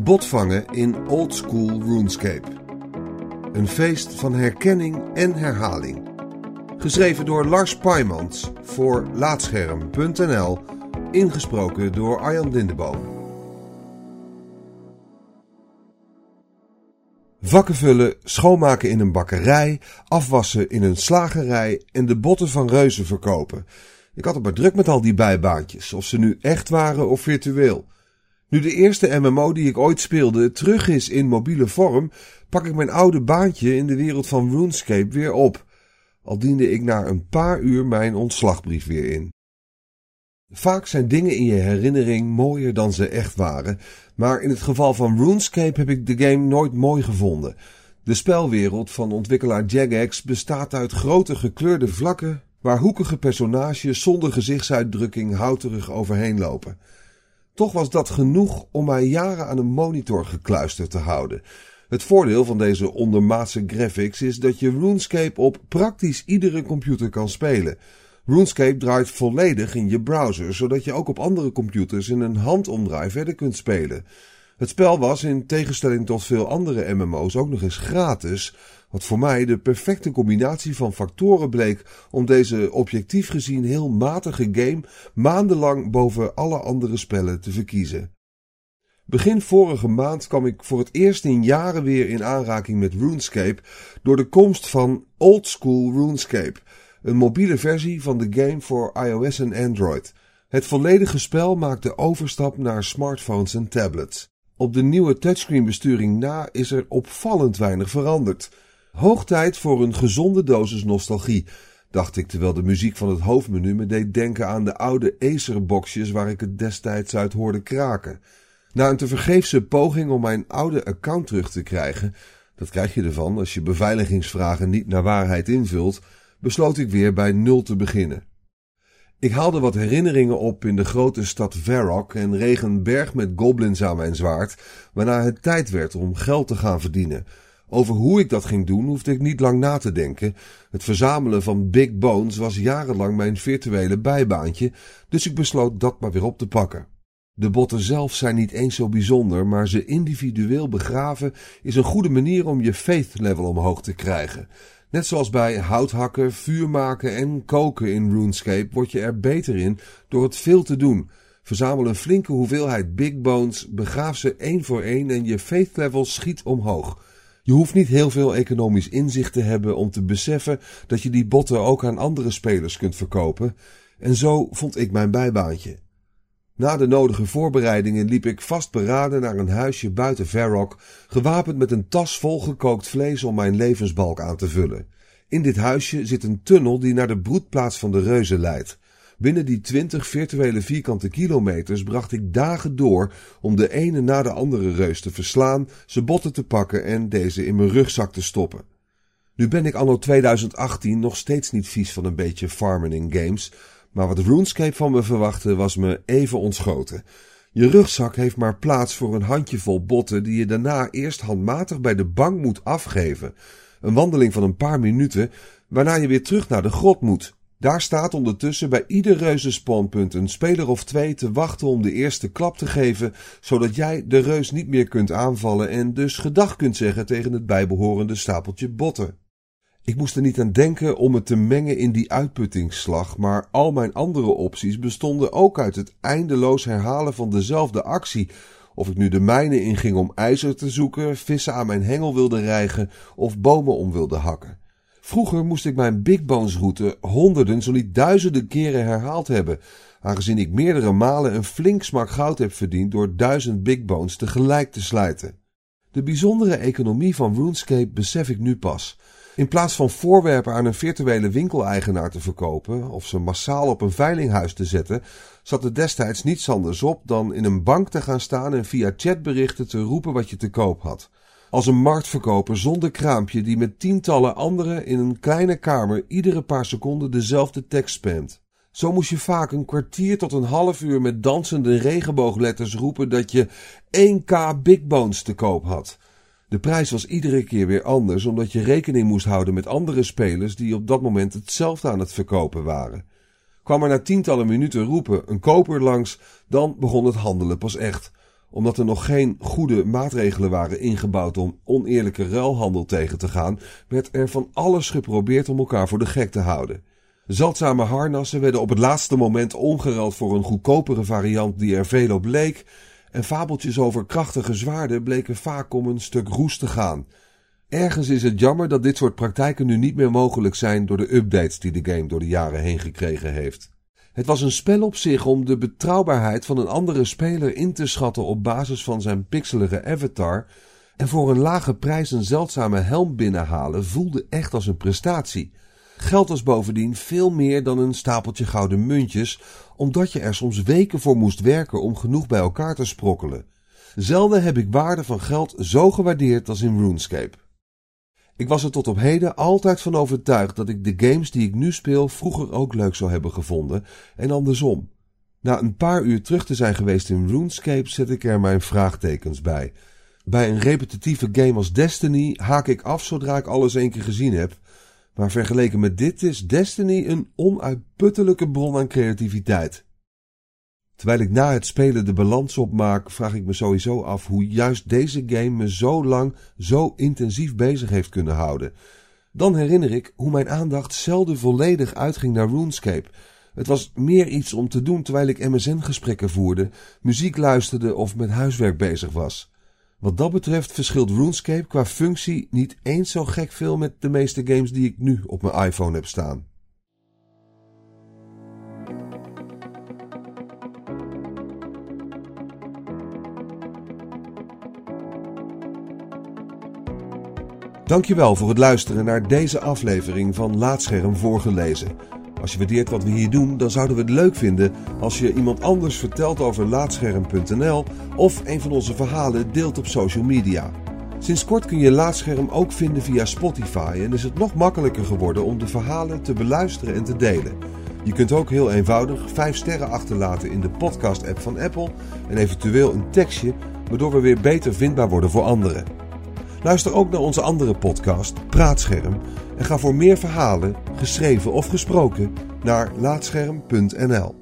Botvangen in Old School RuneScape. Een feest van herkenning en herhaling. Geschreven door Lars Paimans voor Laatscherm.nl. Ingesproken door Arjan Lindeboom. Vakken vullen, schoonmaken in een bakkerij, afwassen in een slagerij en de botten van reuzen verkopen. Ik had het maar druk met al die bijbaantjes, of ze nu echt waren of virtueel. Nu de eerste MMO die ik ooit speelde terug is in mobiele vorm, pak ik mijn oude baantje in de wereld van RuneScape weer op. Al diende ik na een paar uur mijn ontslagbrief weer in. Vaak zijn dingen in je herinnering mooier dan ze echt waren, maar in het geval van RuneScape heb ik de game nooit mooi gevonden. De spelwereld van ontwikkelaar Jagex bestaat uit grote gekleurde vlakken waar hoekige personages zonder gezichtsuitdrukking houterig overheen lopen. Toch was dat genoeg om mij jaren aan een monitor gekluisterd te houden. Het voordeel van deze ondermaatse graphics is dat je RuneScape op praktisch iedere computer kan spelen. RuneScape draait volledig in je browser, zodat je ook op andere computers in een handomdraai verder kunt spelen. Het spel was, in tegenstelling tot veel andere MMO's, ook nog eens gratis, wat voor mij de perfecte combinatie van factoren bleek om deze objectief gezien heel matige game maandenlang boven alle andere spellen te verkiezen. Begin vorige maand kwam ik voor het eerst in jaren weer in aanraking met RuneScape door de komst van Old School RuneScape, een mobiele versie van de game voor iOS en Android. Het volledige spel maakt de overstap naar smartphones en tablets. Op de nieuwe touchscreen besturing na is er opvallend weinig veranderd. Hoog tijd voor een gezonde dosis nostalgie, dacht ik terwijl de muziek van het hoofdmenu me deed denken aan de oude Acer-boxjes waar ik het destijds uit hoorde kraken. Na een tevergeefse poging om mijn oude account terug te krijgen, dat krijg je ervan als je beveiligingsvragen niet naar waarheid invult, besloot ik weer bij nul te beginnen. Ik haalde wat herinneringen op in de grote stad Varrock en reeg een berg met goblins aan mijn zwaard, waarna het tijd werd om geld te gaan verdienen. Over hoe ik dat ging doen hoefde ik niet lang na te denken. Het verzamelen van big bones was jarenlang mijn virtuele bijbaantje, dus ik besloot dat maar weer op te pakken. De botten zelf zijn niet eens zo bijzonder, maar ze individueel begraven is een goede manier om je faith level omhoog te krijgen. Net zoals bij houthakken, vuur maken en koken in RuneScape word je er beter in door het veel te doen. Verzamel een flinke hoeveelheid big bones, begraaf ze één voor één en je faith level schiet omhoog. Je hoeft niet heel veel economisch inzicht te hebben om te beseffen dat je die botten ook aan andere spelers kunt verkopen. En zo vond ik mijn bijbaantje. Na de nodige voorbereidingen liep ik vastberaden naar een huisje buiten Verrock, gewapend met een tas vol gekookt vlees om mijn levensbalk aan te vullen. In dit huisje zit een tunnel die naar de broedplaats van de reuzen leidt. Binnen die twintig virtuele vierkante kilometers bracht ik dagen door om de ene na de andere reus te verslaan, ze botten te pakken en deze in mijn rugzak te stoppen. Nu ben ik anno 2018 nog steeds niet vies van een beetje farmen in games, maar wat RuneScape van me verwachtte was me even ontschoten. Je rugzak heeft maar plaats voor een handjevol botten die je daarna eerst handmatig bij de bank moet afgeven. Een wandeling van een paar minuten, waarna je weer terug naar de grot moet. Daar staat ondertussen bij ieder reuzenspawnpunt een speler of twee te wachten om de eerste klap te geven, zodat jij de reus niet meer kunt aanvallen en dus gedag kunt zeggen tegen het bijbehorende stapeltje botten. Ik moest er niet aan denken om het te mengen in die uitputtingsslag, maar al mijn andere opties bestonden ook uit het eindeloos herhalen van dezelfde actie. Of ik nu de mijnen inging om ijzer te zoeken, vissen aan mijn hengel wilde rijgen of bomen om wilde hakken. Vroeger moest ik mijn Big Bones route honderden, zo niet duizenden keren herhaald hebben, aangezien ik meerdere malen een flink smak goud heb verdiend door duizend Big Bones tegelijk te slijten. De bijzondere economie van RuneScape besef ik nu pas. In plaats van voorwerpen aan een virtuele winkeleigenaar te verkopen of ze massaal op een veilinghuis te zetten, zat er destijds niets anders op dan in een bank te gaan staan en via chatberichten te roepen wat je te koop had. Als een marktverkoper zonder kraampje die met tientallen anderen in een kleine kamer iedere paar seconden dezelfde tekst spamt. Zo moest je vaak een kwartier tot een half uur met dansende regenboogletters roepen dat je 1k Big Bones te koop had. De prijs was iedere keer weer anders, omdat je rekening moest houden met andere spelers die op dat moment hetzelfde aan het verkopen waren. Kwam er na tientallen minuten roepen een koper langs, dan begon het handelen pas echt. Omdat er nog geen goede maatregelen waren ingebouwd om oneerlijke ruilhandel tegen te gaan, werd er van alles geprobeerd om elkaar voor de gek te houden. Zeldzame harnassen werden op het laatste moment omgeruild voor een goedkopere variant die er veel op leek. En fabeltjes over krachtige zwaarden bleken vaak om een stuk roest te gaan. Ergens is het jammer dat dit soort praktijken nu niet meer mogelijk zijn door de updates die de game door de jaren heen gekregen heeft. Het was een spel op zich om de betrouwbaarheid van een andere speler in te schatten op basis van zijn pixelige avatar. En voor een lage prijs een zeldzame helm binnenhalen voelde echt als een prestatie. Geld was bovendien veel meer dan een stapeltje gouden muntjes, omdat je er soms weken voor moest werken om genoeg bij elkaar te sprokkelen. Zelden heb ik waarde van geld zo gewaardeerd als in RuneScape. Ik was er tot op heden altijd van overtuigd dat ik de games die ik nu speel vroeger ook leuk zou hebben gevonden en andersom. Na een paar uur terug te zijn geweest in RuneScape zet ik er mijn vraagtekens bij. Bij een repetitieve game als Destiny haak ik af zodra ik alles één keer gezien heb maar vergeleken met dit is Destiny een onuitputtelijke bron aan creativiteit. Terwijl ik na het spelen de balans opmaak, vraag ik me sowieso af hoe juist deze game me zo lang, zo intensief bezig heeft kunnen houden. Dan herinner ik hoe mijn aandacht zelden volledig uitging naar RuneScape. Het was meer iets om te doen terwijl ik MSN-gesprekken voerde, muziek luisterde of met huiswerk bezig was. Wat dat betreft verschilt RuneScape qua functie niet eens zo gek veel met de meeste games die ik nu op mijn iPhone heb staan. Dankjewel voor het luisteren naar deze aflevering van Laatscherm voorgelezen. Als je waardeert wat we hier doen, dan zouden we het leuk vinden als je iemand anders vertelt over laatscherm.nl of een van onze verhalen deelt op social media. Sinds kort kun je Laatscherm ook vinden via Spotify en is het nog makkelijker geworden om de verhalen te beluisteren en te delen. Je kunt ook heel eenvoudig 5 sterren achterlaten in de podcast-app van Apple en eventueel een tekstje, waardoor we weer beter vindbaar worden voor anderen. Luister ook naar onze andere podcast, Praatscherm, en ga voor meer verhalen, geschreven of gesproken, naar laatscherm.nl.